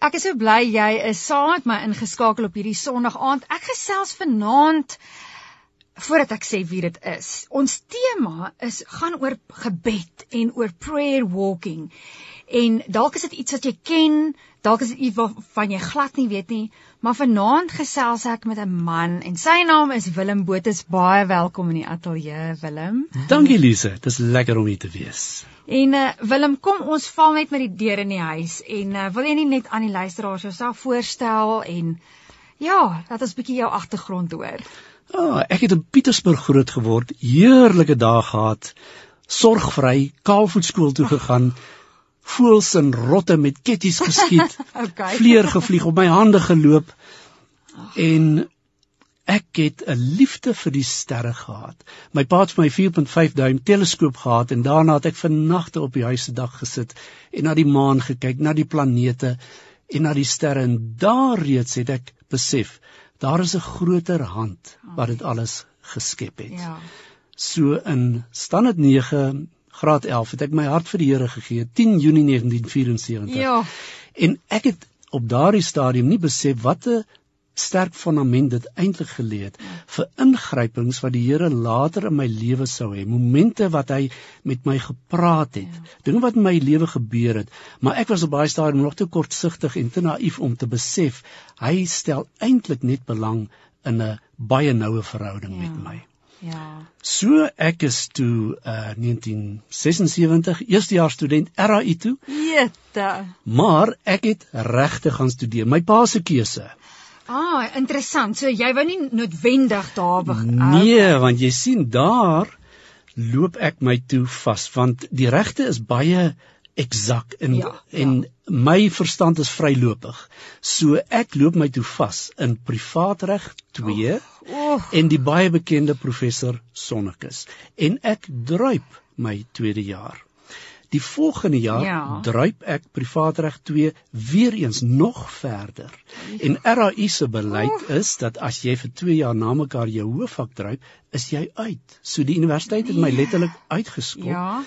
ek is so bly jy is saam met my ingeskakel op hierdie Sondag aand. Ek gesels vanaand voordat ek sê wie dit is. Ons tema is gaan oor gebed en oor prayer walking. En dalk is dit iets wat jy ken, dalk is dit iets waarvan jy glad nie weet nie, maar vanaand gesels ek met 'n man en sy naam is Willem Botus. Baie welkom in die ateljee, Willem. Dankie Lise, dit is lekker om hier te wees. En uh, Willem, kom ons val net met die deur in die huis en uh, wil jy nie net aan die luisteraars jouself voorstel en ja, laat ons 'n bietjie jou agtergrond hoor. Ah, ek het in Pietersburg groot geword, heerlike dae gehad, sorgvry, kaalvoetskool toe gegaan. Oh voels en rotte met ketties geskiet. okay. Vleer gevlieg op my hande geloop. En ek het 'n liefde vir die sterre gehad. My pa het vir my 4.5 duim teleskoop gehad en daarna het ek vir nagte op die huis se dak gesit en na die maan gekyk, na die planete en na die sterre en daar reeds het ek besef daar is 'n groter hand wat dit alles geskep het. Ja. So in standaard 9 graad 11 het ek my hart vir die Here gegee 10 Junie 1974. Ja. En ek het op daardie stadium nie besef wat 'n sterk fondament dit eintlik gelê het vir ingrypings wat die Here later in my lewe sou hê, momente wat hy met my gepraat het, ja. dinge wat in my lewe gebeur het, maar ek was op baie stadium nog te kortsigtig en te naïef om te besef hy stel eintlik net belang in 'n baie noue verhouding ja. met my. Ja. So ek is toe uh 1976 eerstejaars student RAI toe. Jette. Maar ek het regte gaan studeer. My pa se keuse. Ah, interessant. So jy wou nie noodwendig daar begin Nee, want jy sien daar loop ek my toe vas want die regte is baie eksak en ja, en ja. my verstand is vrylopig. So ek loop my toe vas in privaatreg 2 oh, oh. en die baie bekende professor Sonnekus en ek druip my tweede jaar. Die volgende jaar ja. druip ek privaatreg 2 weer eens nog verder. En RAI se beleid oh. is dat as jy vir 2 jaar na mekaar jou hoofvak druip, is jy uit. So die universiteit het my nee. letterlik uitgeskop. Ja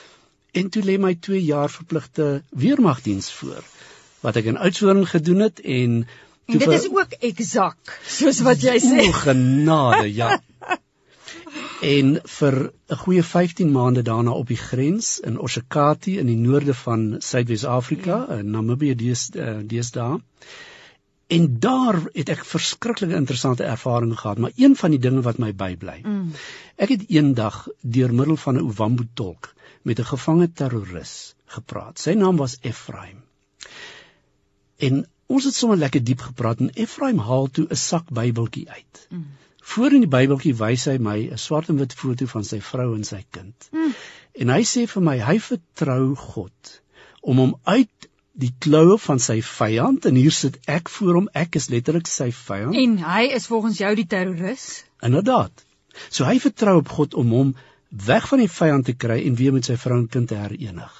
en toe lê my 2 jaar verpligte weermagdiens voor wat ek in Oudtshoorn gedoen het en En dit is ook eksak soos wat jy sê. O genade, ja. en vir 'n goeie 15 maande daarna op die grens in Oshakati in die noorde van Suidwes-Afrika, ja. in Namibië dees uh, deesdae. En daar het ek verskriklike interessante ervarings gehad, maar een van die dinge wat my bybly. Mm. Ek het eendag deur middel van 'n Ovambo tolk met 'n gevange terroris gepraat. Sy naam was Ephraim. En ons het sommer lekker diep gepraat en Ephraim haal toe 'n sak Bybeltjie uit. Mm. Voor in die Bybeltjie wys hy my 'n swart en wit foto van sy vrou en sy kind. Mm. En hy sê vir my hy vertrou God om hom uit die kloue van sy vyand en hier sit ek voor hom ek is letterlik sy vyand en hy is volgens jou die terroris inderdaad so hy vertrou op God om hom weg van die vyand te kry en weer met sy vrou en kind te herenig.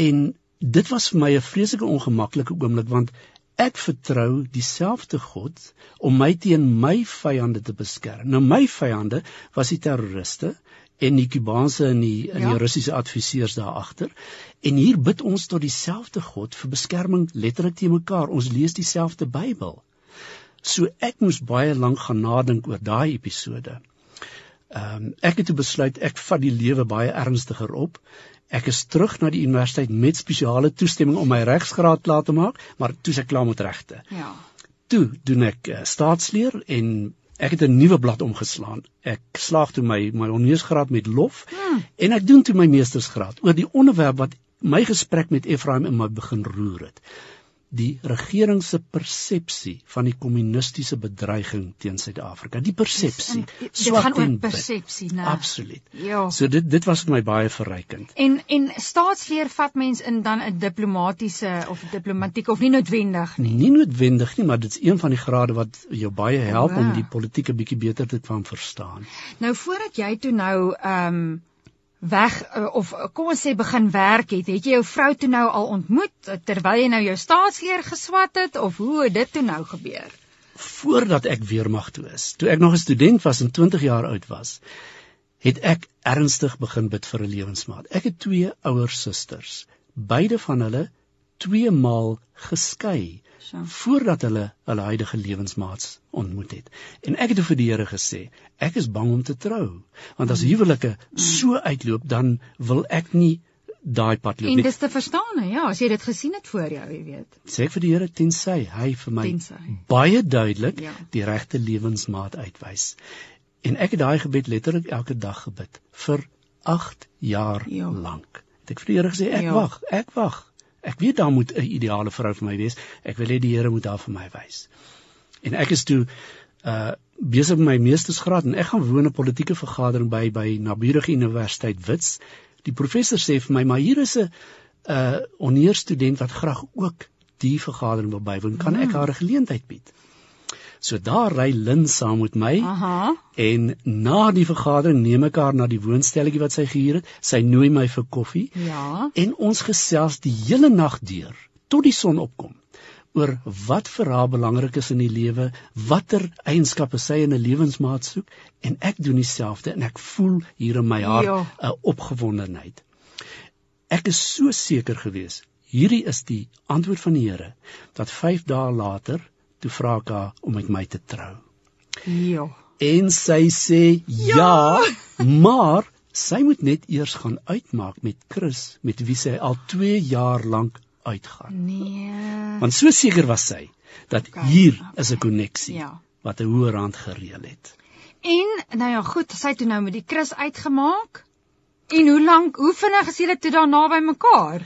En dit was vir my 'n vreeslike ongemaklike oomblik want ek vertrou dieselfde God om my teen my vyande te beskerm. Nou my vyande was die terroriste en die Kubaanse en die en die ja. Russiese adviseurs daar agter. En hier bid ons tot dieselfde God vir beskerming letterlik te mekaar. Ons lees dieselfde Bybel. So ek moes baie lank gaan nadink oor daai episode. Ehm um, ek het toe besluit ek vat die lewe baie ernstiger op. Ek is terug na die universiteit met spesiale toestemming om my regsgraad klaar te maak, maar toe se klaar met regte. Ja. Toe doen ek uh, staatsleer en ek het 'n nuwe blad omgeslaan. Ek slaag toe my my honeursgraad met lof hmm. en ek doen toe my meestersgraad oor die onderwerp wat my gesprek met Ephraim in my begin roer het die regering se persepsie van die kommunistiese bedreiging teen Suid-Afrika. Die persepsie. Dit gaan oor persepsie, né? Absoluut. Ja. So dit dit was vir my baie verrykend. En en staatsleer vat mens in dan 'n diplomatisiese of diplomatiek of nie noodwendig nie. Nie noodwendig nie, maar dit is een van die grade wat jou baie help oh, om die politieke bietjie beter te kan verstaan. Nou voordat jy toe nou ehm um, weg uh, of uh, kom ons sê begin werk het, het jy jou vrou toe nou al ontmoet uh, terwyl jy nou jou staatsleer geswat het of hoe het dit toe nou gebeur? Voordat ek weermag toe is, toe ek nog 'n student was en 20 jaar oud was, het ek ernstig begin bid vir 'n lewensmaat. Ek het twee ouer susters, beide van hulle twee maal geskei so. voordat hulle hulle huidige lewensmaats ontmoet het. En ek het vir die Here gesê, ek is bang om te trou, want as mm. huwelike so uitloop, dan wil ek nie daai pad loop. En dis te verstaan, ja, as jy dit gesien het voor jou, jy weet. Sê ek vir die Here tensy hy vir my tensy. baie duidelik ja. die regte lewensmaat uitwys. En ek het daai gebed letterlik elke dag gebid vir 8 jaar ja. lank. Het ek vir die Here gesê ek ja. wag, ek wag. Ek weet daar moet 'n ideale vrou vir my wees. Ek wil hê die Here moet daar vir my wys. En ek is toe uh besig met my meestersgraad en ek gaan woon 'n politieke vergadering by by Naburige Universiteit Wits die professor sê vir my, maar hier is 'n uh oneer student wat graag ook die vergadering wil bywoon. Kan ek hmm. haar 'n geleentheid bied? So daar ry Lin saam met my. Aha. En na die vergadering neem ek haar na die woonstelletjie wat sy gehuur het. Sy nooi my vir koffie. Ja. En ons gesels die hele nag deur tot die son opkom oor wat vir haar belangrik is in die lewe, watter eienskappe sy in 'n lewensmaat soek en ek doen dieselfde en ek voel hier in my hart 'n ja. opgewondenheid. Ek is so seker gewees, hierdie is die antwoord van die Here dat 5 dae later toe vra ek haar om met my te trou. Ja. En sy sê ja, ja maar sy moet net eers gaan uitmaak met Chris met wie sy al 2 jaar lank uitgaan. Nee. Want so seker was sy dat okay. hier is 'n koneksie ja. wat 'n hoër rand gereël het. En nou ja, goed, sy het toe nou met die Chris uitgemaak. En hoe lank, hoe vinnig is julle toe daarna by mekaar?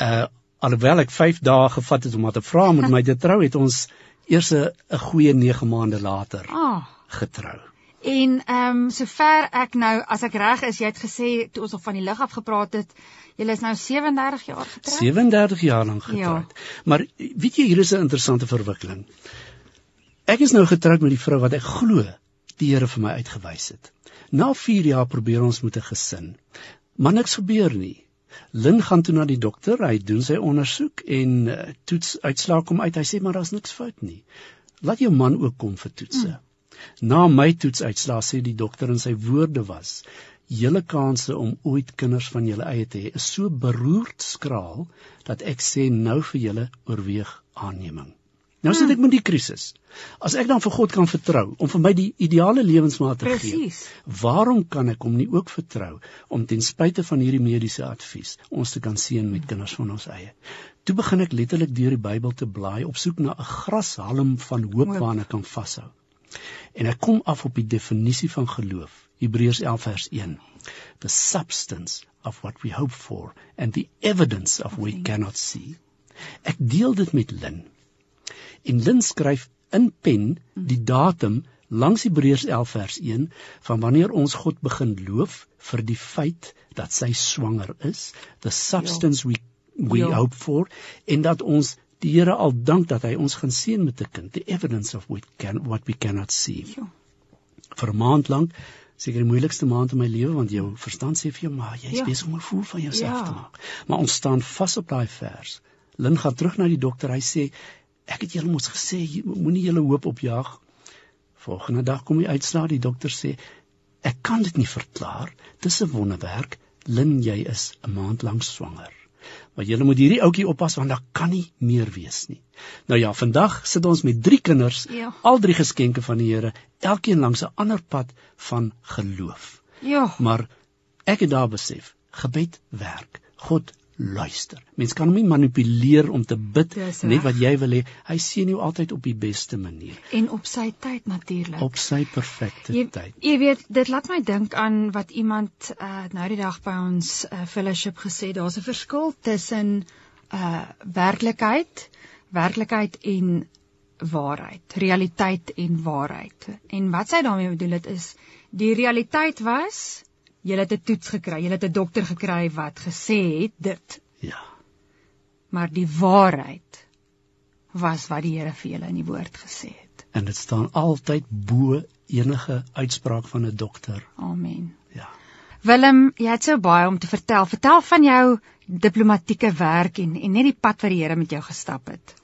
Uh alhoewel ek 5 dae gevat het om haar te vra om met my te trou, het ons eers 'n goeie 9 maande later ah. getrou. En ehm um, sover ek nou as ek reg is, jy het gesê toe ons nog van die lig af gepraat het, Julle is nou 37 jaar getroud. 37 jaar lank getroud. Ja. Maar weet jy hier is 'n interessante verwikkeling. Ek is nou getroud met die vrou wat ek glo die Here vir my uitgewys het. Na 4 jaar probeer ons met 'n gesin. Maar niks gebeur nie. Lin gaan toe na die dokter, hy doen sy ondersoek en uh, toets uitslae kom uit. Hy sê maar daar's niks fout nie. Laat jou man ook kom vir toetse. Hmm. Na my toetsuitslae sê die dokter en sy woorde was: julle kanse om ooit kinders van julle eie te hê is so beroerd skraal dat ek sê nou vir julle oorweeg aanneming. Nou sit ek met die krisis. As ek dan vir God kan vertrou om vir my die ideale lewensmaat te gee, waarom kan ek hom nie ook vertrou om ten spyte van hierdie mediese advies ons te kan seën met kinders van ons eie? Toe begin ek letterlik deur die Bybel te blaai op soek na 'n grashalm van hoop waarna ek kan vashou. En ek kom af op die definisie van geloof Hebreërs 11 vers 1. The substance of what we hope for and the evidence of we cannot see. Ek deel dit met Lin. En Lin skryf in pen die datum langs Hebreërs 11 vers 1 van wanneer ons God begin loof vir die feit dat sy swanger is, the substance jo. we we jo. hope for en dat ons die Here al dank dat hy ons gaan seën met 'n kind, the evidence of we can what we cannot see. Jo. Vir 'n maand lank seker die moeilikste maand in my lewe want jou verstand sê vir jou maar jy is ja. besig om 'n voel van jouself ja. te maak. Maar ons staan vas op daai vers. Lin gaan terug na die dokter. Hy sê ek het julle mos gesê moenie julle hoop opjaag. Volgende dag kom die uitslaa. Die dokter sê ek kan dit nie verklaar. Dis 'n wonderwerk. Lin, jy is 'n maand lank swanger. Maar jy moet hierdie ouetjie oppas want daar kan nie meer wees nie. Nou ja, vandag sit ons met drie kinders, ja. al drie geskenke van die Here, elkeen langs 'n ander pad van geloof. Ja. Maar ek het daar besef, gebed werk. God luister. Mens kan hom nie manipuleer om te bid net wat jy wil hê. Hy sien jou altyd op die beste manier en op sy tyd natuurlik. Op sy perfekte jy, tyd. Jy weet, dit laat my dink aan wat iemand uh, nou die dag by ons uh, fellowship gesê, daar's 'n verskil tussen uh werklikheid, werklikheid en waarheid, realiteit en waarheid. En wat sy daarmee bedoel het is die realiteit was Jy het 'n toets gekry, jy het 'n dokter gekry wat gesê het dit. Ja. Maar die waarheid was wat die Here vir julle in die woord gesê het. En dit staan altyd bo enige uitspraak van 'n dokter. Amen. Ja. Willem, jy het so baie om te vertel. Vertel van jou diplomatieke werk en en net die pad wat die Here met jou gestap het.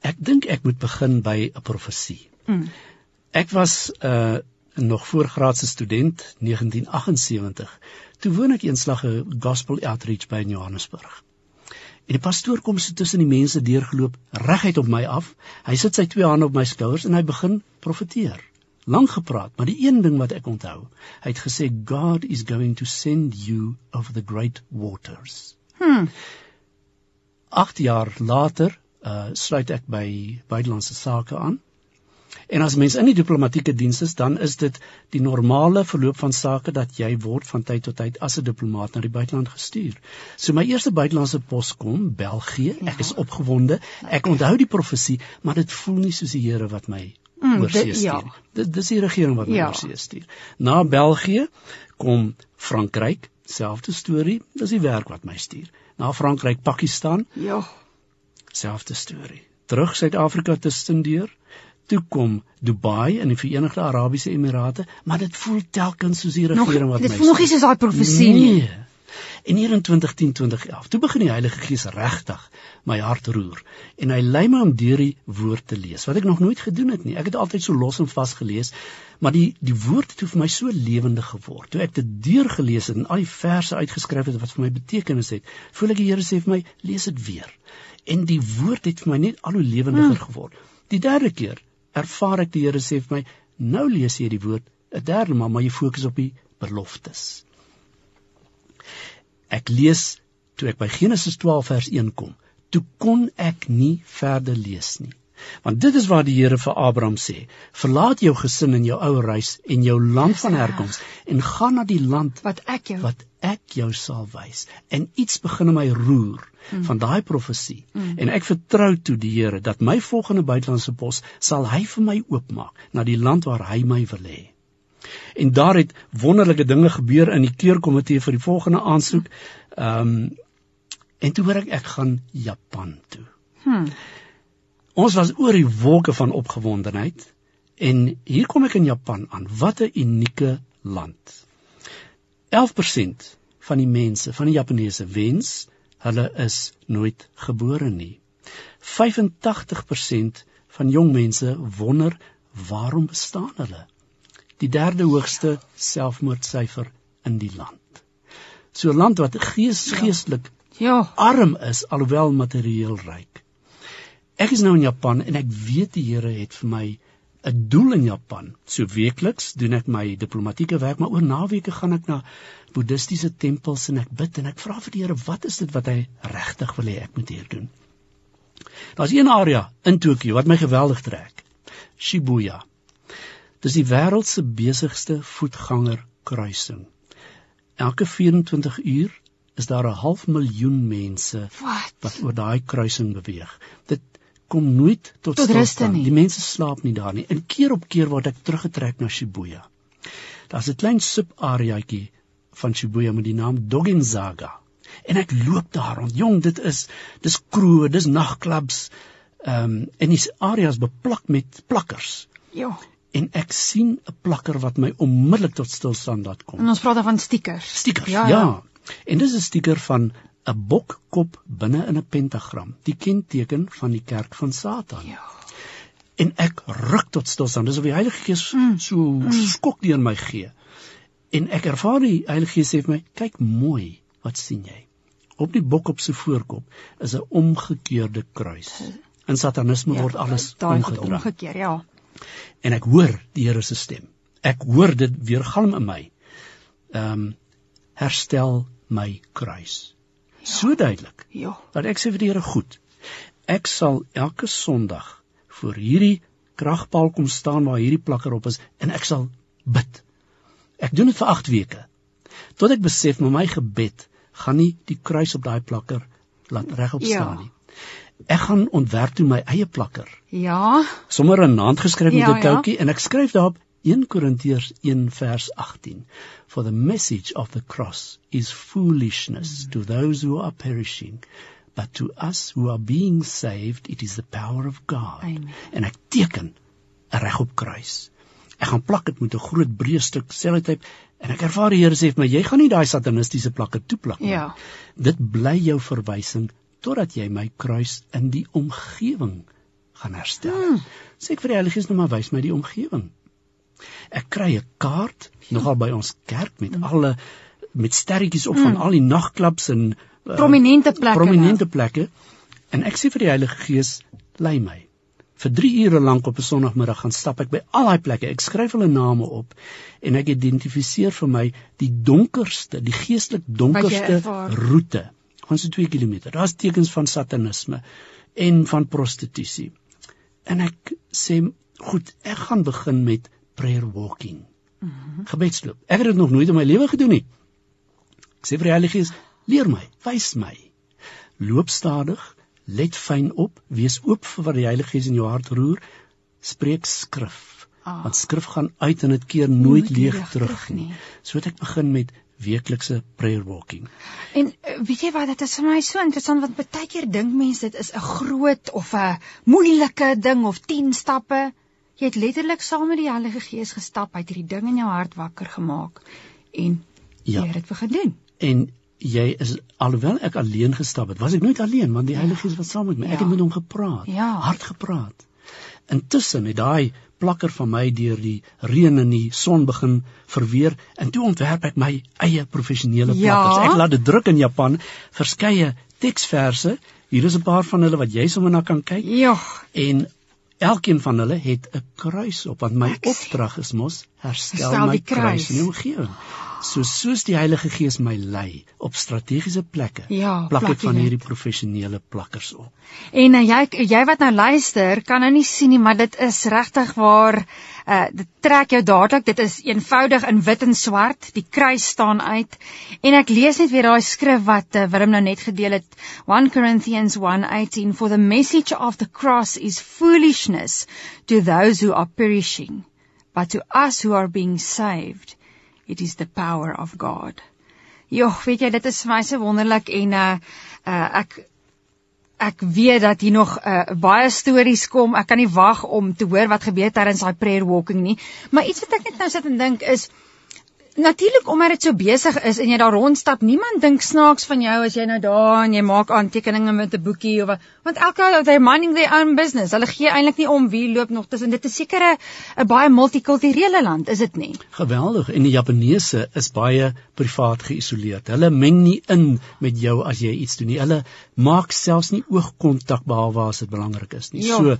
Ek dink ek moet begin by 'n profesie. Mm. Ek was 'n uh, nog voorgraadse student 1978 toe woon ek eenslag 'n gospel outreach by in Johannesburg En die pastoor kom so tussen die mense deurgeloop, reguit op my af. Hy sit sy twee hande op my skouers en hy begin profeteer. Lank gepraat, maar die een ding wat ek onthou, hy het gesê God is going to send you over the great waters. Hm. 8 jaar later uh sluit ek by buitelandse sake aan En as mens in die diplomatieke diens is, dan is dit die normale verloop van sake dat jy word van tyd tot tyd as 'n diplomaat na die buiteland gestuur. So my eerste buitelandse pos kom, België. Ek is ja. opgewonde. Ek onthou die profesie, maar dit voel nie soos die Here wat my mm, oorsee stuur. Ja. Dit dis die regering wat my ja. oorsee stuur. Na België kom Frankryk, selfde storie, dis die werk wat my stuur. Na Frankryk, Pakistan. Ja. Selfde storie. Terug Suid-Afrika te studeer toe kom Dubai in die Verenigde Arabiese Emirate, maar dit voel telkens soos die regering wat my Dit voel nog nie soos daai profesie nie. Nee. En hier in 2010-2011, toe begin die Heilige Gees regtig my hart roer en hy lei my om deur die woord te lees wat ek nog nooit gedoen het nie. Ek het altyd so los en vas gelees, maar die die woord het vir my so lewendig geword. Toe ek dit deurgelees het en al die verse uitgeskryf het wat vir my betekenis het, voel ek die Here sê vir my, lees dit weer. En die woord het vir my net al hoe lewendiger hmm. geword. Die derde keer ervaar ek die Here sê vir my, nou lees jy die woord 'n derde maal, maar jy fokus op die beloftes. Ek lees toe ek by Genesis 12 vers 1 kom, toe kon ek nie verder lees nie. Want dit is waar die Here vir Abraham sê: "Verlaat jou gesin en jou ou huis en jou land van herkoms en gaan na die land wat ek jou wat ek jou sal wys." En iets begin my roer mm. van daai profesie. Mm. En ek vertrou toe die Here dat my volgende buitelandse pos sal hy vir my oopmaak na die land waar hy my wil hê. En daar het wonderlike dinge gebeur in die keurkomitee vir die volgende aansoek. Ehm um, en toe hoor ek ek gaan Japan toe. Hm. Ons was oor die wolke van opgewondenheid en hier kom ek in Japan aan. Wat 'n unieke land. 11% van die mense, van die Japaneese wens hulle is nooit gebore nie. 85% van jong mense wonder waarom bestaan hulle. Die derde hoogste selfmoordsyfer in die land. So 'n land wat gees geestelik ja. arm is alhoewel materieel ryk. Ek is nou in Japan en ek weet die Here het vir my 'n doel in Japan. So weekliks doen ek my diplomatieke werk, maar oor naweke gaan ek na boeddhistiese tempels en ek bid en ek vra vir die Here, wat is dit wat hy regtig wil hê ek moet hier doen? Daar's een area in Tokio wat my geweldig trek. Shibuya. Dis die wêreld se besigste voetganger kruising. Elke 24 uur is daar 'n half miljoen mense wat, wat oor daai kruising beweeg. Dit kom nooit tot, tot ruste nie. Die mense slaap nie daar nie. En keer op keer word ek teruggetrek na Shibuya. Daar's 'n klein subareaatjie van Shibuya met die naam Dogenzaga. En ek loop daar rond. Jong, dit is dis kroe, dis nagklubs. Ehm um, en die area is beplak met plakkers. Ja. En ek sien 'n plakker wat my onmiddellik tot stilstand laat kom. En ons praat dan van stickers. Stickers. Ja. ja. En dis 'n sticker van 'n bokkop binne in 'n pentagram, die kenteken van die kerk van Satan. Ja. En ek ruk tot stilstand. Dis of die Heilige Gees mm. so mm. skok deur my gee. En ek ervaar die Heilige Gees sê vir my, kyk mooi, wat sien jy? Op die bokkop se voorkop is 'n omgekeerde kruis. In satanisme ja, word alles omgedraai. Omgekeer, ja. En ek hoor die Here se stem. Ek hoor dit weer galm in my. Ehm um, herstel my kruis so duidelik. Ja. Dat ek sê vir die Here goed. Ek sal elke Sondag voor hierdie kragpaal kom staan waar hierdie plakker op is en ek sal bid. Ek doen dit vir 8 weke. Tot ek besef met my gebed gaan nie die kruis op daai plakker laat regop ja. staan nie. Ek gaan ontwerp toe my eie plakker. Ja. Sommer in hand geskryf met 'n ja, koutjie ja. en ek skryf daarop 1 Korintiërs 1 vers 18 For the message of the cross is foolishness mm. to those who are perishing but to us who are being saved it is the power of God. Amen. En ek teken 'n regop kruis. Ek gaan plak dit met 'n groot breë stuk sellotape en ek ervaar die Here sê vir my jy gaan nie daai satanistiese plakke toeplak nie. Ja. Dit bly jou verwysing totdat jy my kruis in die omgewing gaan herstel. Hmm. Sê ek vir die Heilige Gees nou maar wys my die omgewing. Ek kry 'n kaart ja. nogal by ons kerk met alle met sterretjies op mm. van al die nagklubs en prominente plekke. Prominente plekke. En ek sê vir die Heilige Gees, lei my. Vir 3 ure lank op 'n Sondagmiddag gaan stap ek by al daai plekke. Ek skryf hulle name op en ek identifiseer vir my die donkerste, die geestelik donkerste roete. Ons so 2 km. Daar's tekens van satanisme en van prostitusie. En ek sê, goed, ek gaan begin met prayer walking. Mm -hmm. Gebedsloop. Ek het dit nog nooit in my lewe gedoen nie. Ek sê vir die Heilige Gees, leer my, wys my. Loop stadig, let fyn op, wees oop vir wat die Heilige Gees in jou hart roer. Spreek skrif. Ah. Want skrif gaan uit en dit keer nooit leeg terug nie. So het ek begin met weeklikse prayer walking. En eh, weet jy wat, dit is vir my so interessant want baie keer dink mense dit is 'n groot of 'n moeilike ding of 10 stappe. Jy het letterlik saam met die Heilige Gees gestap, hy het hierdie ding in jou hart wakker gemaak en ja. jy het dit begin doen. En jy is alhoewel ek alleen gestap het, was ek nooit alleen want die Heilige Gees was saam met my. Ek ja. het met hom gepraat, ja. hard gepraat. Intussen het daai plakker van my deur die reën en die son begin verweer en toe ontwerp ek my eie professionele ja. plakkers. Ek laat dit druk in Japan, verskeie teksverse. Hier is 'n paar van hulle wat jy sommer na kan kyk. Ja. En elkeen van hulle het 'n kruis op want my opdrag is mos herstel, herstel my kruis. kruis in die omgewing so soos die Heilige Gees my lei op strategiese plekke ja, plak ek van hierdie professionele plakkers op. En uh, jy jy wat nou luister, kan nou nie sien nie, maar dit is regtig waar uh dit trek jou dadelik. Dit is eenvoudig in wit en swart. Die kruis staan uit. En ek lees net weer daai skrif wat uh, Willem nou net gedeel het. 1 Corinthians 1:18 For the message of the cross is foolishness to those who are perishing, but to us who are being saved it is the power of God. Jo, weet jy, dit is vir my so wonderlik en uh uh ek ek weet dat hier nog uh baie stories kom. Ek kan nie wag om te hoor wat gebeur tydens daai prayer walking nie. Maar iets wat ek net nou sit en dink is Natuurlik omdat dit so besig is en jy daar rondstap, niemand dink snaaks van jou as jy nou daar en jy maak aantekeninge met 'n boekie of want elke they're minding their own business. Hulle gee eintlik nie om wie loop nog tussen. Dit is seker 'n baie multikulturele land, is dit nie? Geweldig. En die Japaneese is baie privaat geïsoleerd. Hulle meng nie in met jou as jy iets doen nie. Hulle maak selfs nie oogkontak behalwe as dit belangrik is nie. Ja. So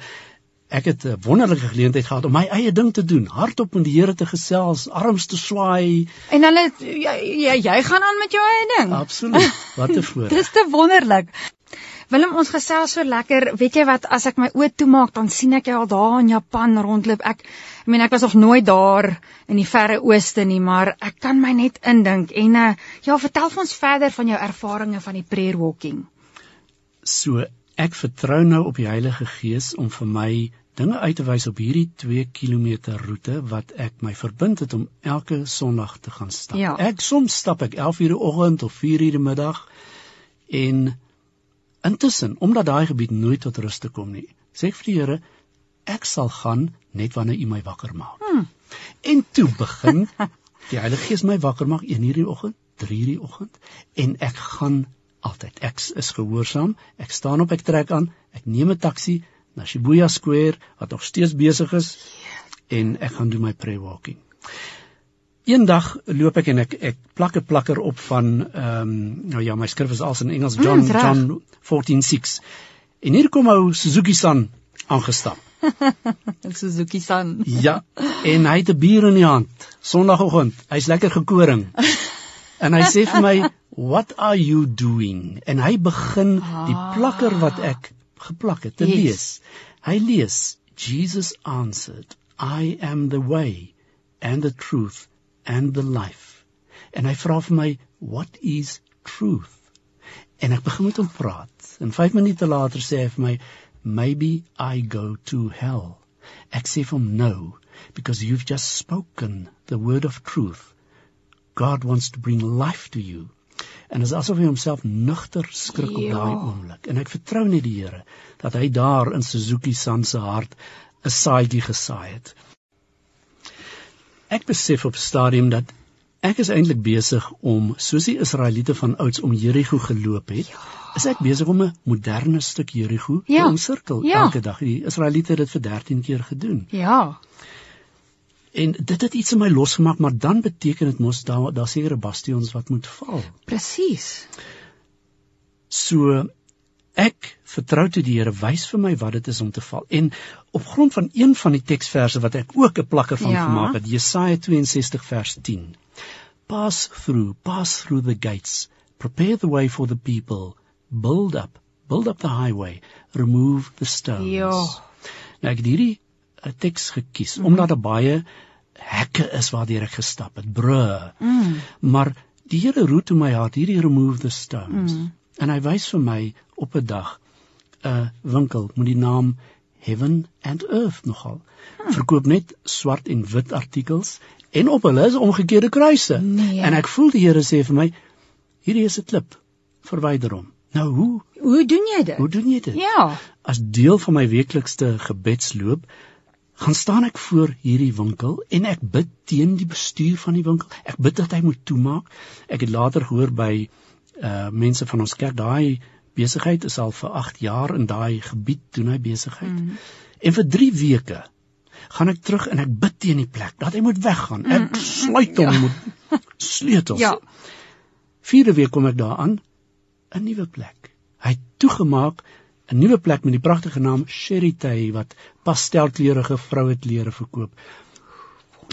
ek het 'n wonderlike geleentheid gehad om my eie ding te doen, hardop met die Here te gesels, arms te swaai. En hulle jy, jy jy gaan aan met jou eie ding. Absoluut. Wat 'n voorreg. Dis te wonderlik. Willem ons gesels so lekker. Weet jy wat, as ek my oë toemaak, dan sien ek jou al daar in Japan rondloop. Ek ek meen ek was nog nooit daar in die verre ooste nie, maar ek kan my net indink. En uh, ja, vertel ons verder van jou ervarings van die prayer walking. So Ek vertrou nou op die Heilige Gees om vir my dinge uit te wys op hierdie 2 km roete wat ek my verbind het om elke Sondag te gaan stap. Ja. Ek soms stap ek 11:00 die oggend of 4:00 die middag en intussen omdat daai gebied nooit tot rus te kom nie, sê ek vir die Here, ek sal gaan net wanneer U my wakker maak. Hmm. En toe begin die Heilige Gees my wakker maak 1:00 die oggend, 3:00 die oggend en ek gaan altyd. Ek is gehoorsaam. Ek staan op, ek trek aan. Ek neem 'n taxi na Shibuya Square wat nog steeds besig is en ek gaan doen my prayer walking. Eendag loop ek en ek ek plak 'n plakker op van ehm um, nou ja, my skrif is als in Engels John mm, John 14:6. En hier kom ou Suzuki-san aangestap. Suzuki-san. ja, en hy het 'n bier in die hand. Sondagoggend. Hy's lekker gekoring. En hy sê vir my, what are you doing? En hy begin die plakker wat ek geplak het te yes. lees. Hy lees Jesus answered I am the way and the truth and the life. En hy vra vir my what is truth? En ek begin met hom praat. En 5 minute later sê hy vir my maybe I go to hell. Ek sê vir hom no because you've just spoken the word of truth. God wants to bring life to you en is asof hy homself nugter skrik ja. op daai oomblik en ek vertrou net die Here dat hy daar in Suzuki San se hart 'n saadjie gesaai het ek besef op stadium dat ek is eintlik besig om soos die Israeliete van ouds om Jerigo geloop het ja. is ek besig om 'n moderne stuk Jerigo ja. te omsirkel ja. elke dag die Israeliete het dit vir 13 keer gedoen ja En dit het iets in my losgemaak, maar dan beteken dit mos daar daar sekere bastions wat moet val. Presies. So ek vertrou toe die Here wys vir my wat dit is om te val. En op grond van een van die teksverse wat ek ook 'n plakker van ja. gemaak het, Jesaja 62 vers 10. Pass through, pass through the gates. Prepare the way for the people. Build up, build up the highway. Remove the stones. Ja. Nou ek het hierdie 'n eh, teks gekies mm -hmm. omdat daar baie hekke is waardeur ek gestap het, brûe. Mm. Maar die Here roep toe my hart, hierdie remove the stones. Mm. En hy wys vir my op 'n dag 'n winkel met die naam Heaven and Earth nogal. Hmm. Verkoop net swart en wit artikels en op hulle is omgekeerde kruise. Nee. En ek voel die Here sê vir my hierdie is 'n klip. Verwyder hom. Nou hoe hoe doen jy dit? Hoe doen jy dit? Ja. As deel van my weeklikste gebedsloop gaan staan ek voor hierdie winkel en ek bid teen die bestuur van die winkel. Ek bid dat hy moet toemaak. Ek het later gehoor by uh mense van ons kerk daai besigheid is al vir 8 jaar in daai gebied doen hy besigheid. Mm. En vir 3 weke gaan ek terug en ek bid teen die plek dat hy moet weggaan. Ek mm. sluit hom ja. met sleutels. Ja. Vierde week kom ek daar aan 'n nuwe plek. Hy het toegemaak 'n nuwe plek met die pragtige naam Sherry wat pastelkleurige vroueklere verkoop.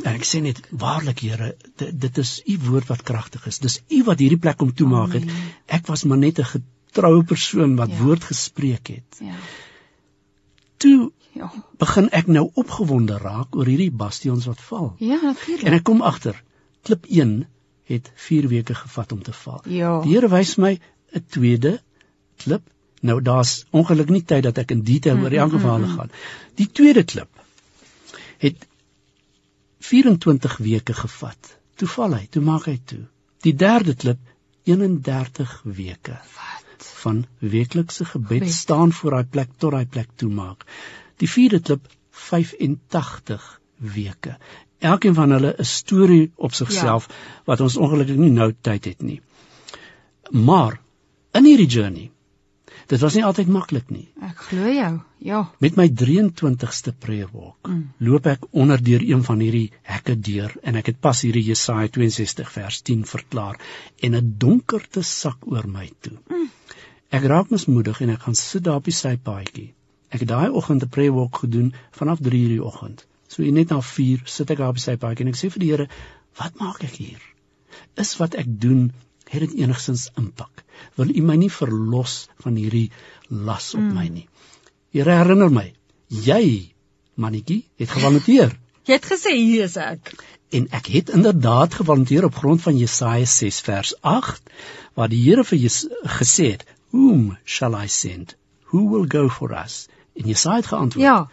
En ek sê net waarlik Here, dit, dit is u woord wat kragtig is. Dis u wat hierdie plek om toemaak het. Ek was maar net 'n getroue persoon wat ja. woord gespreek het. Ja. Toe ja. begin ek nou opgewonde raak oor hierdie bastions wat val. Ja, natuurlik. En ek kom agter, klip 1 het 4 weke gevat om te val. Ja. Die Here wys my 'n tweede klip. Nou daar's ongelukkig nie tyd dat ek in detail oor elke geval gaan. Die tweede klip het 24 weke gevat. Toe val hy, toe maak hy toe. Die derde klip 31 weke. Wat? Van weeklikse gebed Gebed. staan voor daai plek tot daai plek toe maak. Die vierde klip 85 weke. Elkeen van hulle 'n storie op sigself ja. wat ons ongelukkig nie nou tyd het nie. Maar in hierdie journey Dit was nie altyd maklik nie. Ek glo jou. Ja. Met my 23ste prayer walk mm. loop ek onder deur een van hierdie hekke deur en ek het pas hierdie Jesaja 62 vers 10 verklaar en 'n donkerte sak oor my toe. Mm. Ek raak mismoedig en ek gaan sit daar op die sypaadjie. Ek het daai oggend 'n prayer walk gedoen vanaf 3:00 die oggend. So net na 4 sit ek daar op die sypaadjie en ek sê vir die Here, "Wat maak ek hier? Is wat ek doen het dit enigstens impak. Wil U my nie verlos van hierdie las op mm. my nie. Here herinner my, jy mannetjie het gevolunteer. Jy het gesê hier is ek. En ek het inderdaad gevolunteer op grond van Jesaja 6 vers 8 waar die Here vir Jes gesê het, "Whom shall I send? Who will go for us?" En Jesaja het geantwoord, "Ja.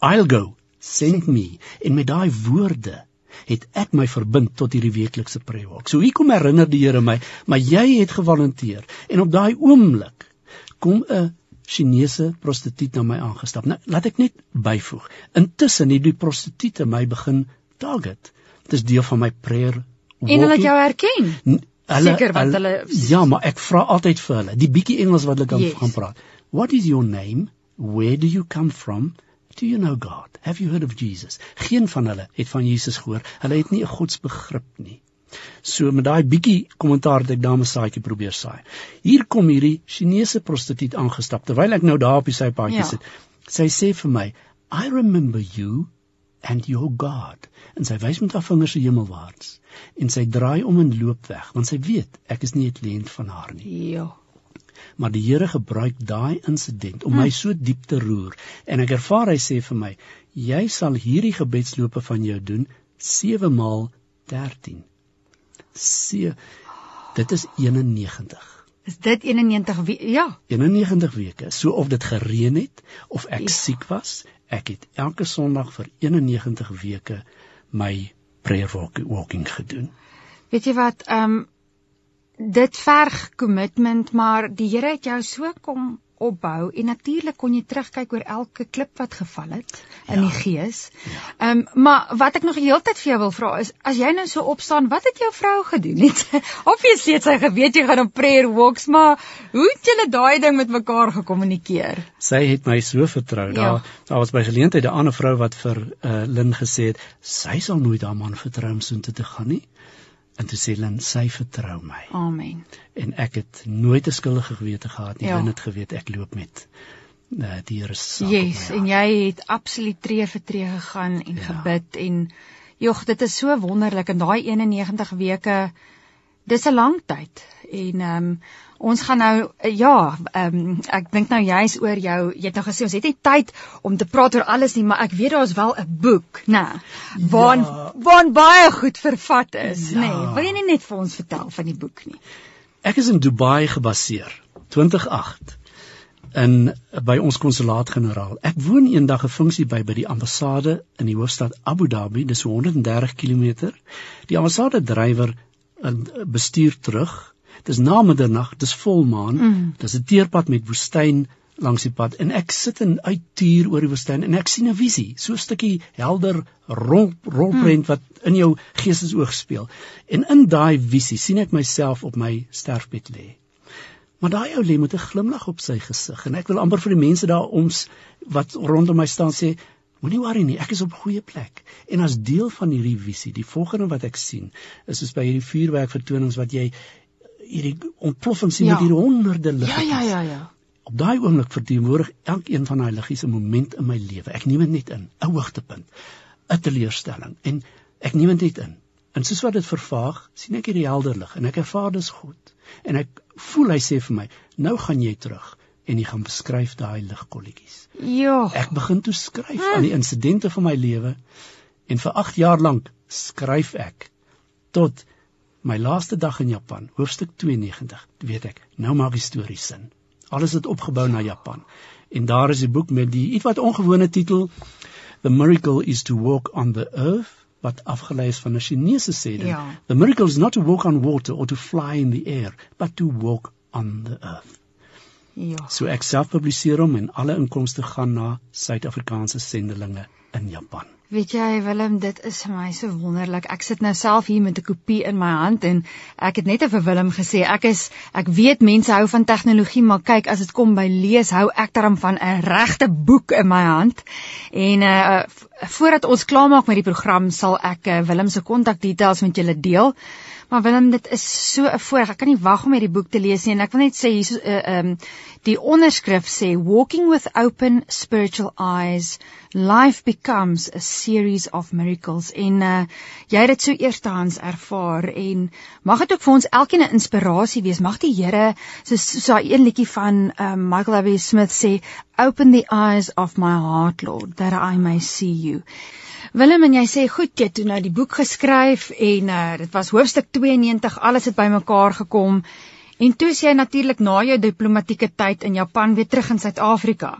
I'll go. Send me." En met daai woorde het ek my verbind tot hierdie weeklikse prewalk. So hier kom herinner die Here my, maar jy het gevolunteer en op daai oomblik kom 'n Chinese prostituut na my aangestap. Nou laat ek net byvoeg. Intussen het die prostituie my begin target. Dit is deel van my prayer. En hulle het jou herken. Hulle, Seker wat hulle, hulle Ja, maar ek vra altyd vir hulle, die bietjie Engels wat hulle kan yes. gaan praat. What is your name? Where do you come from? Do you know God? Have you heard of Jesus? Geen van hulle het van Jesus gehoor. Hulle het nie 'n godsbegrip nie. So met daai bietjie kommentaar het ek daar 'n saadjie probeer saai. Hier kom hierdie Chinese prostituut aangestap terwyl ek nou daar op die sypaadjie ja. sit. Sy sê vir my, "I remember you and your God." En sy wys met haar vingers se hemelwaarts en sy draai om en loop weg want sy weet ek is nie 'n kliënt van haar nie. Ja maar die Here gebruik daai insident om my hm. so diep te roer. En ek ervaar hy sê vir my jy sal hierdie gebedslope van jou doen 7 maal 13 Se dit is 91 is dit 91 we ja. 91 weke. So of dit gereën het of ek ja. siek was ek het elke sonderdag vir 91 weke my prayer walking gedoen. Weet jy wat ehm um, dit verg kommitment, maar die Here het jou so kom opbou en natuurlik kon jy terugkyk oor elke klip wat geval het in ja. die gees. Ja. Ehm ja. um, maar wat ek nog die hele tyd vir jou wil vra is as jy nou so opstaan, wat het jou vrou gedoen? Het obviously het sy geweet jy gaan op prayer walks, maar hoe het julle daai ding met mekaar gekommunikeer? Sy het my so vertrou. Ja. Daar daar was by geleentheid 'n ander vrou wat vir uh, Lin gesê het sy sal nooit haar man vertrou om so intoe te gaan nie En toe sê Lynn, sy vertrou my. Amen. En ek het nooit 'n skuldige gewete gehad nie. Ja. Lynn het geweet ek loop met uh, die Here se Yes, en jy het absoluut tree vir tree gegaan en ja. gebid en jog, dit is so wonderlik in daai 91 weke. Dis 'n lang tyd en ehm um, ons gaan nou ja, ehm um, ek dink nou juist oor jou, jy het nou gesê ons het nie tyd om te praat oor alles nie, maar ek weet daar's wel 'n boek, né? Waar ja. waar baie goed vervat is, ja. nê? Nee, wil jy nie net vir ons vertel van die boek nie? Ek is in Dubai gebaseer, 2008 in by ons konsulaat-generaal. Ek woon eendag 'n funksie by by die ambassade in die hoofstad Abu Dhabi, dis so 130 km. Die ambassade drywer en bestuur terug Dis na middernag, dis volmaan. Mm. Dis 'n teerpad met woestyn langs die pad en ek sit en uittuur oor die woestyn en ek sien 'n visie, so 'n stukkie helder rol rolprent mm. wat in jou geestesoog speel. En in daai visie sien ek myself op my sterfbed lê. Maar daai ou lê met 'n glimlag op sy gesig en ek wil amper vir die mense daar oms wat rondom my staan sê Moenie worry nie, ek is op goeie plek. En as deel van hierdie visie, die volgende wat ek sien, is soos by hierdie vuurwerk vertonings wat jy hierdie ontploffing sien ja. met hierdie honderde liggies. Ja, ja, ja, ja. Op daai oomblik verteenwoordig elkeen van daai liggies 'n moment in my lewe. Ek neem dit net in, 'n hoogtepunt, 'n teleurstelling en ek neem dit net in. En soos wat dit vervaag, sien ek hierdie helder lig en ek ervaar dis goed. En ek voel hy sê vir my, nou gaan jy terug en jy gaan beskryf daai ligkolletjies. Ja. Ek begin toe skryf hm. aan die insidente van my lewe en vir 8 jaar lank skryf ek tot My laaste dag in Japan, hoofstuk 92, weet ek, nou maak die storie sin. Alles het opgebou na Japan. En daar is 'n boek met die ietwat ongewone titel The Miracle is to Walk on the Earth wat afgelei is van 'n Chinese sê dit. Ja. The miracle is not to walk on water or to fly in the air, but to walk on the earth. Ja. So ek self publiseer hom en alle inkomste gaan na Suid-Afrikaanse sendelinge in Japan. Weet jy Willem, dit is vir my so wonderlik. Ek sit nou self hier met 'n kopie in my hand en ek het net vir Willem gesê ek is ek weet mense hou van tegnologie, maar kyk as dit kom by lees, hou ek daarom van 'n regte boek in my hand. En uh voordat ons klaarmaak met die program sal ek uh, Willem se kontakdetails met julle deel. Maar Willem, dit is so 'n voorreg. Ek kan nie wag om hierdie boek te lees nie en ek wil net sê hier so 'n uh, um, die onderskrif sê Walking with open spiritual eyes, life becomes a series of miracles. En uh, jy het dit so eerstehands ervaar en mag dit ook vir ons elkeen 'n inspirasie wees. Mag die Here so so daai een liedjie van um, Michael W. Smith sê, "Open the eyes of my heart, Lord, that I may see you." Willem en jy sê goed, jy het nou die boek geskryf en uh, dit was hoofstuk 92, alles het bymekaar gekom. En toe sê jy natuurlik na jou diplomatieke tyd in Japan weer terug in Suid-Afrika.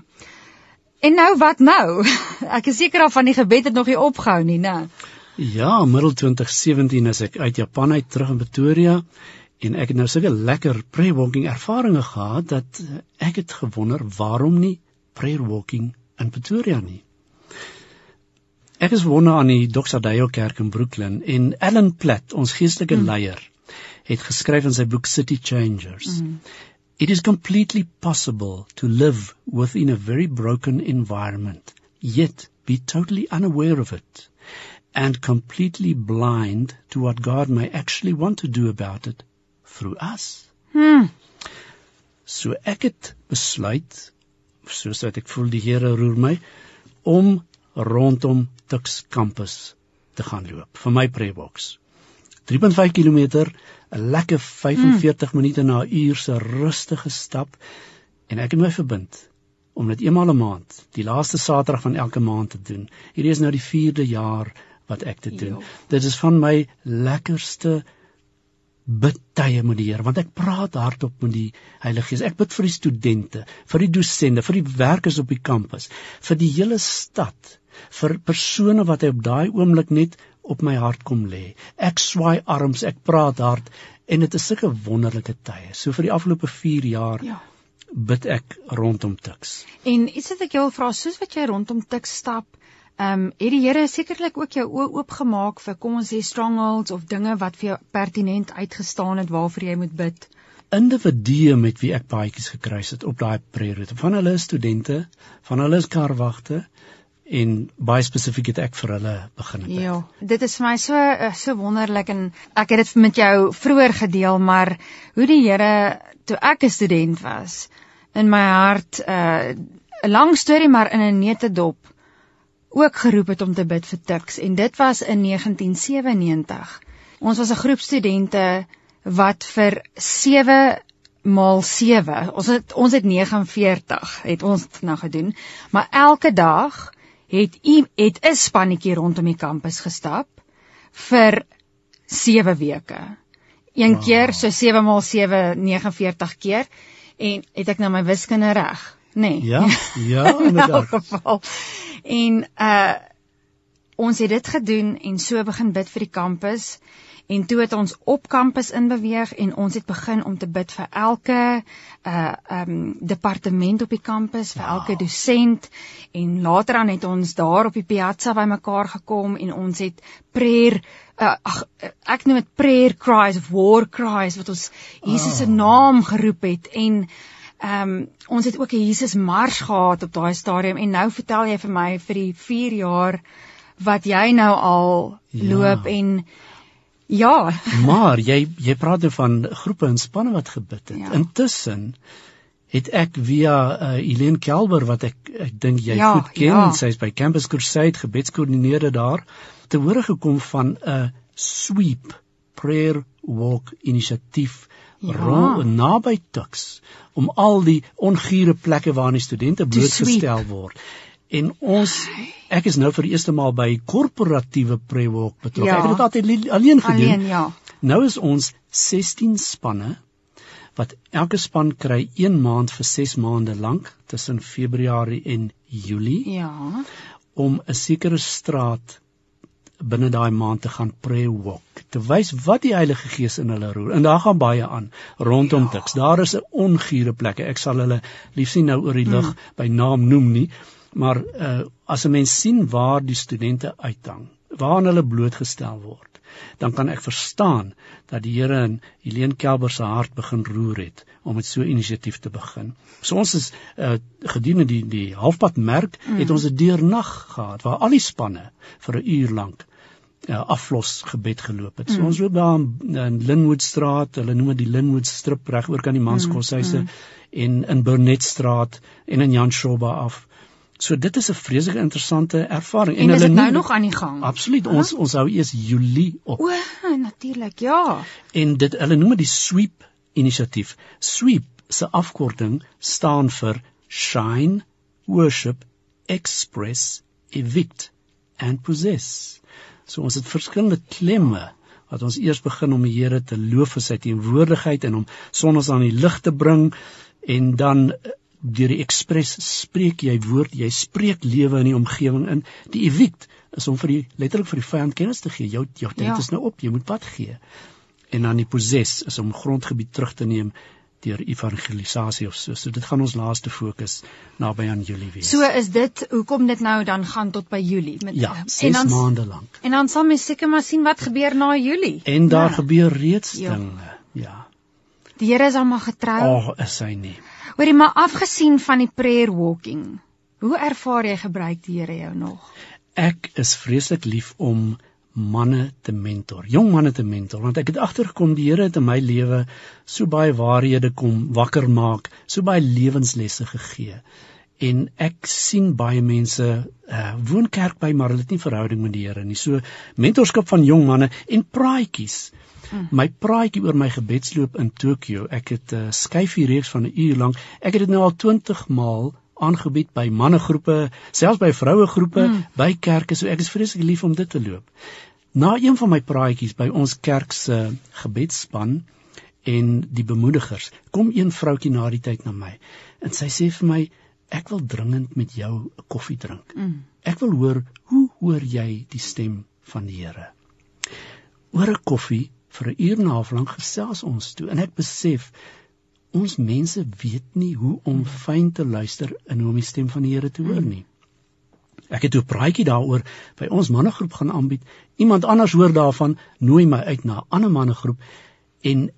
En nou wat nou? Ek is seker af van die gebed het nog nie opgehou nie, né? Ja, middel 2017 is ek uit Japan uit terug in Pretoria en ek het nou sulke lekker prayer walking ervarings gehad dat ek het gewonder waarom nie prayer walking in Pretoria nie. Ek is wonne aan die Doxadeo Kerk in Brooklyn en Ellen Platt, ons geestelike mm. leier, het geskryf in sy boek City Changers. Mm. It is completely possible to live within a very broken environment, yet be totally unaware of it and completely blind to what God may actually want to do about it through us. Mm. So ek het besluit, soos wat ek voel die Here roer my om rondom Tux kampus te gaan loop vir my prebox. 3.5 km, 'n lekker 45 mm. minute na 'n uur se rustige stap en ek het my verbind om dit eenmal 'n maand, die laaste Saterdag van elke maand te doen. Hierdie is nou die 4de jaar wat ek dit doen. Jo. Dit is van my lekkerste bidtye met die Here want ek praat hardop met die Heilige Gees. Ek bid vir die studente, vir die dosente, vir die werkers op die kampus, vir die hele stad vir persone wat hy op daai oomblik net op my hart kom lê. Ek swaai arms, ek praat hard en dit is sulke wonderlike tye. So vir die afgelope 4 jaar ja. bid ek rondom Tuks. En iets wat ek jou vra, soos wat jy rondom Tuks stap, ehm um, het die Here sekerlik ook jou oë oopgemaak vir kom ons sê strongholds of dinge wat vir jou pertinent uitgestaan het waarvoor jy moet bid. Individue met wie ek paadjies gekruis het op daai prayer route. Van hulle is studente, van hulle is karwagte, en baie spesifiek het ek vir hulle begin bid. Ja, dit is vir my so eh, so wonderlik en ek het dit met jou vroeër gedeel, maar hoe die Here toe ek 'n student was in my hart eh, 'n uh, lang storie maar in 'n netedop ook geroep het om te bid vir Tux en dit was in 1997. Ons was 'n groep studente wat vir 7 maal 7. Ons het ons het 49 het ons nou gedoen, maar elke dag het u het 'n spannetjie rondom die kampus gestap vir 7 weke. Een wow. keer so 7 maal 7 49 keer en het ek nou my wiskunde reg, nê? Nee. Ja, ja, in elk geval. En uh ons het dit gedoen en so begin bid vir die kampus en toe het ons op kampus inbeweeg en ons het begin om te bid vir elke uh um departement op die kampus, vir wow. elke dosent en later aan het ons daar op die piazza bymekaar gekom en ons het prayer uh, ag ek noem dit prayer cries of war cries wat ons Jesus se oh. naam geroep het en ehm um, ons het ook 'n Jesus mars gehad op daai stadium en nou vertel jy vir my vir die 4 jaar wat jy nou al ja. loop en Ja. maar jy jy praat nou van groepe en spanne wat gebid het. Ja. Intussen het ek via uh, Eileen Kelber wat ek ek dink jy ja, goed ken, ja. sy's by Campus Crusade gebedskoördineerder daar, te hore gekom van 'n sweep prayer walk inisiatief ja. naby Tux om al die ongure plekke waar die studente blootgestel word en ons ek is nou vir die eerste maal by korporatiewe prewalk betrokke. Ja. Ek het dit altyd alleen gedoen. Alleen, ja. Nou is ons 16 spanne wat elke span kry 1 maand vir 6 maande lank tussen Februarie en Julie. Ja. om 'n sekere straat binne daai maand te gaan pray walk te wys wat die Heilige Gees in hulle roer. En daar gaan baie aan rondom ja. Tuks. Daar is 'n ongure plekke. Ek sal hulle liefs nie nou oor die lig mm. by naam noem nie, Maar uh as 'n mens sien waar die studente uithang, waaraan hulle blootgestel word, dan kan ek verstaan dat die Here in Helene Kelber se hart begin roer het om met so 'n inisiatief te begin. So ons is uh gedurende die die halfpad merk mm. het ons 'n deurnag gehad waar al die spanne vir 'n uur lank uh, aflos gebed geloop het. So mm. ons loop daar in Linwoodstraat, hulle noem dit die Linwood strip reg oor kan die manskoshuise mm. mm. en in Burnettstraat en in Jan Shoba af. So dit is 'n vreeslike interessante ervaring en, en hulle nou nog aan die gang. Absoluut. Ons huh? ons hou eers Julie op. O, natuurlik, ja. En dit hulle noem dit die sweep inisiatief. Sweep se afkorting staan vir shine, worship, express, evict and possess. So ons het verskillende klemme wat ons eers begin om die Here te loof vir sy teenwoordigheid en om sonnes aan die lig te bring en dan deur die ekspres spreek jy woord, jy spreek lewe in die omgewing in. Die evict is om vir die letterlik vir die vyand kennis te gee. Jou jou tyd ja. is nou op, jy moet pad gee. En dan die possess is om grondgebied terug te neem deur evangelisasie of so. So dit gaan ons laaste fokus naby aan Julie wees. So is dit hoekom dit nou dan gaan tot by Julie met ja, en dan maande lank. En dan sal mens seker maar sien wat gebeur na Julie. En daar ja. gebeur reeds ja. dinge. Ja. Die Here is almal getrou. Ag, oh, is hy nie. Hoorie maar afgesien van die prayer walking. Hoe ervaar jy gebruik die Here jou nog? Ek is vreeslik lief om manne te mentor, jong manne te mentor, want ek het agtergekom die Here het in my lewe so baie waarhede kom wakker maak, so baie lewenslesse gegee. En ek sien baie mense uh, woon kerk by maar hulle het nie verhouding met die Here nie. So mentorskap van jong manne en praatjies. Mm. My praatjie oor my gebedsloop in Tokio, ek het 'n uh, skyfie reeks van 'n uur lank. Ek het dit nou al 20 maal aangebied by mannegroepe, selfs by vrouegroepe, mm. by kerke. So ek is vreeslik lief om dit te loop. Na een van my praatjies by ons kerk se gebedsspan en die bemoedigers, kom een vroutjie na die tyd na my en sy sê vir my ek wil dringend met jou 'n koffie drink. Mm. Ek wil hoor hoe hoor jy die stem van die Here? Oor 'n koffie vir 'n uur en 'n half lank gesels ons toe en ek besef ons mense weet nie hoe om fyn te luister en hoe om die stem van die Here te hoor nie. Ek het 'n praatjie daaroor by ons mannegroep gaan aanbied. Iemand anders hoor daarvan, nooi my uit na 'n ander mannegroep en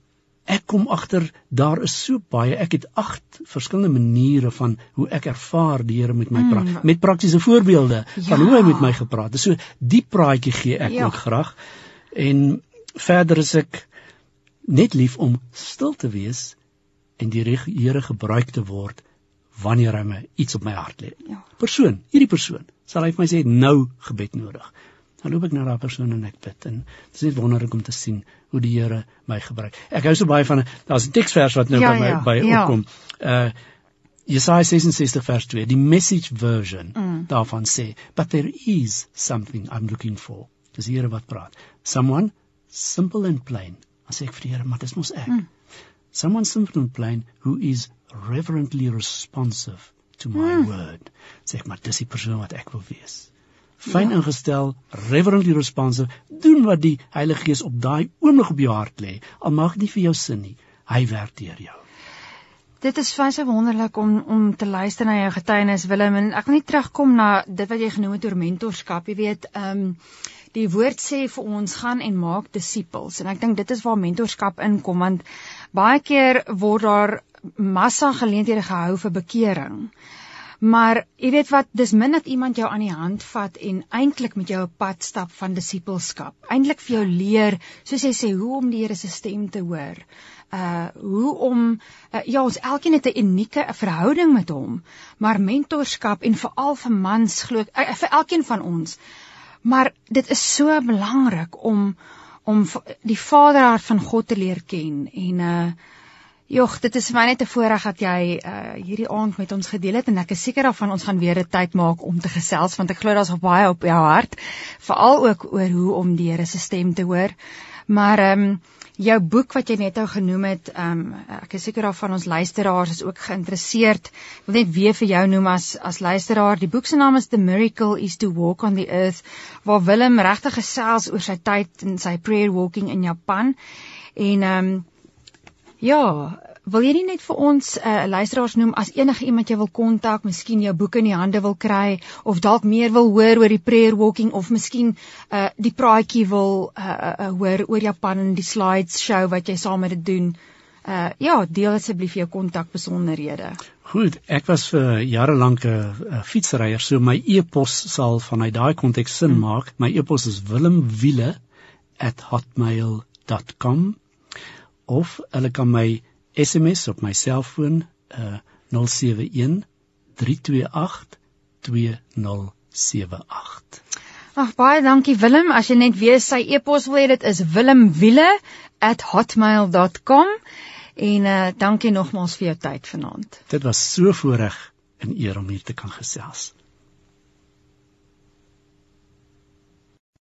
ek kom agter daar is so baie ek het agt verskillende maniere van hoe ek ervaar die Here met my mm. praat met praktiese voorbeelde ja. van hoe hy met my gepraat het so die praatjie gee ek ja. ook graag en verder is ek net lief om stil te wees en die Here gebruik te word wanneer hy my iets op my hart lê. Ja. Persoon, hierdie persoon, sal hy vir my sê nou gebed nodig. Dan loop ek na daardie persoon en ek bid en dit is net wonderlik om te sien hoe die Here my gebruik. Ek hou so baie van daar's 'n teksvers wat nou ja, by my ja, by ja. opkom. Uh Jesaja 66 vers 2, die message version mm. daarvan sê, but there is something I'm looking for. Dis die Here wat praat. Someone simple and plain. As ek vir die Here, maar dis mos ek. Mm. Someone simple and plain who is reverently responsive to my mm. word. Sê maar dis die persoon wat ek wil wees. Fyn ja. ingestel, reverently responsive, doen wat die Heilige Gees op daai oomblik op jou hart lê. Al mag dit nie vir jou sin nie, hy werk deur jou. Dit is baie wonderlik om om te luister na jou getuienis Willem en ek wil net terugkom na dit wat jy genoem het oor mentorskap. Jy weet, ehm um, die woord sê vir ons gaan en maak disippels en ek dink dit is waar mentorskap inkom want baie keer word daar massa geleenthede gehou vir bekering. Maar jy weet wat, dis min dat iemand jou aan die hand vat en eintlik met jou 'n pad stap van disippelskap. Eintlik vir jou leer, soos jy sê, hoe om die Here se stem te hoor. Uh hoe om uh, ja, ons elkeen het 'n unieke verhouding met hom, maar mentorskap en veral vir mans glo ek uh, vir elkeen van ons. Maar dit is so belangrik om om die Vaderhart van God te leer ken en uh Jogg, dit is vir my net 'n voorreg dat jy uh hierdie aand met ons gedeel het en ek is seker daarvan ons gaan weer 'n tyd maak om te gesels want ek glo daar's nog baie op jou hart, veral ook oor hoe om die Here se stem te hoor. Maar ehm um, jou boek wat jy net nou genoem het, um, ek is seker daarvan ons luisteraars is ook geïnteresseerd. Ek wil net weer vir jou noem as as luisteraar, die boek se naam is The Miracle is to Walk on the Earth, waar Willem regtig gesels oor sy tyd in sy prayer walking in Japan. En ehm um, Ja, wil jy nie net vir ons uh, luisteraars noem as enige iemand jy wil kontak, miskien jou boeke in die hande wil kry of dalk meer wil hoor oor die prayer walking of miskien uh, die praatjie wil uh, uh, hoor oor Japan en die slides show wat jy saam met dit doen. Uh, ja, deel asseblief jou kontak besonderhede. Goed, ek was vir jare lank 'n fietsryer, so my e-pos sal vanuit daai konteks sin hmm. maak. My e-pos is willemwiele@hotmail.com of hulle kan my SMS op my selfoon uh 071 328 2078. Ag baie dankie Willem, as jy net weer sy e-pos wil hê, dit is willemwiele@hotmail.com en uh dankie nogmaals vir jou tyd vanaand. Dit was so voorreg en eer om hier te kan gesels.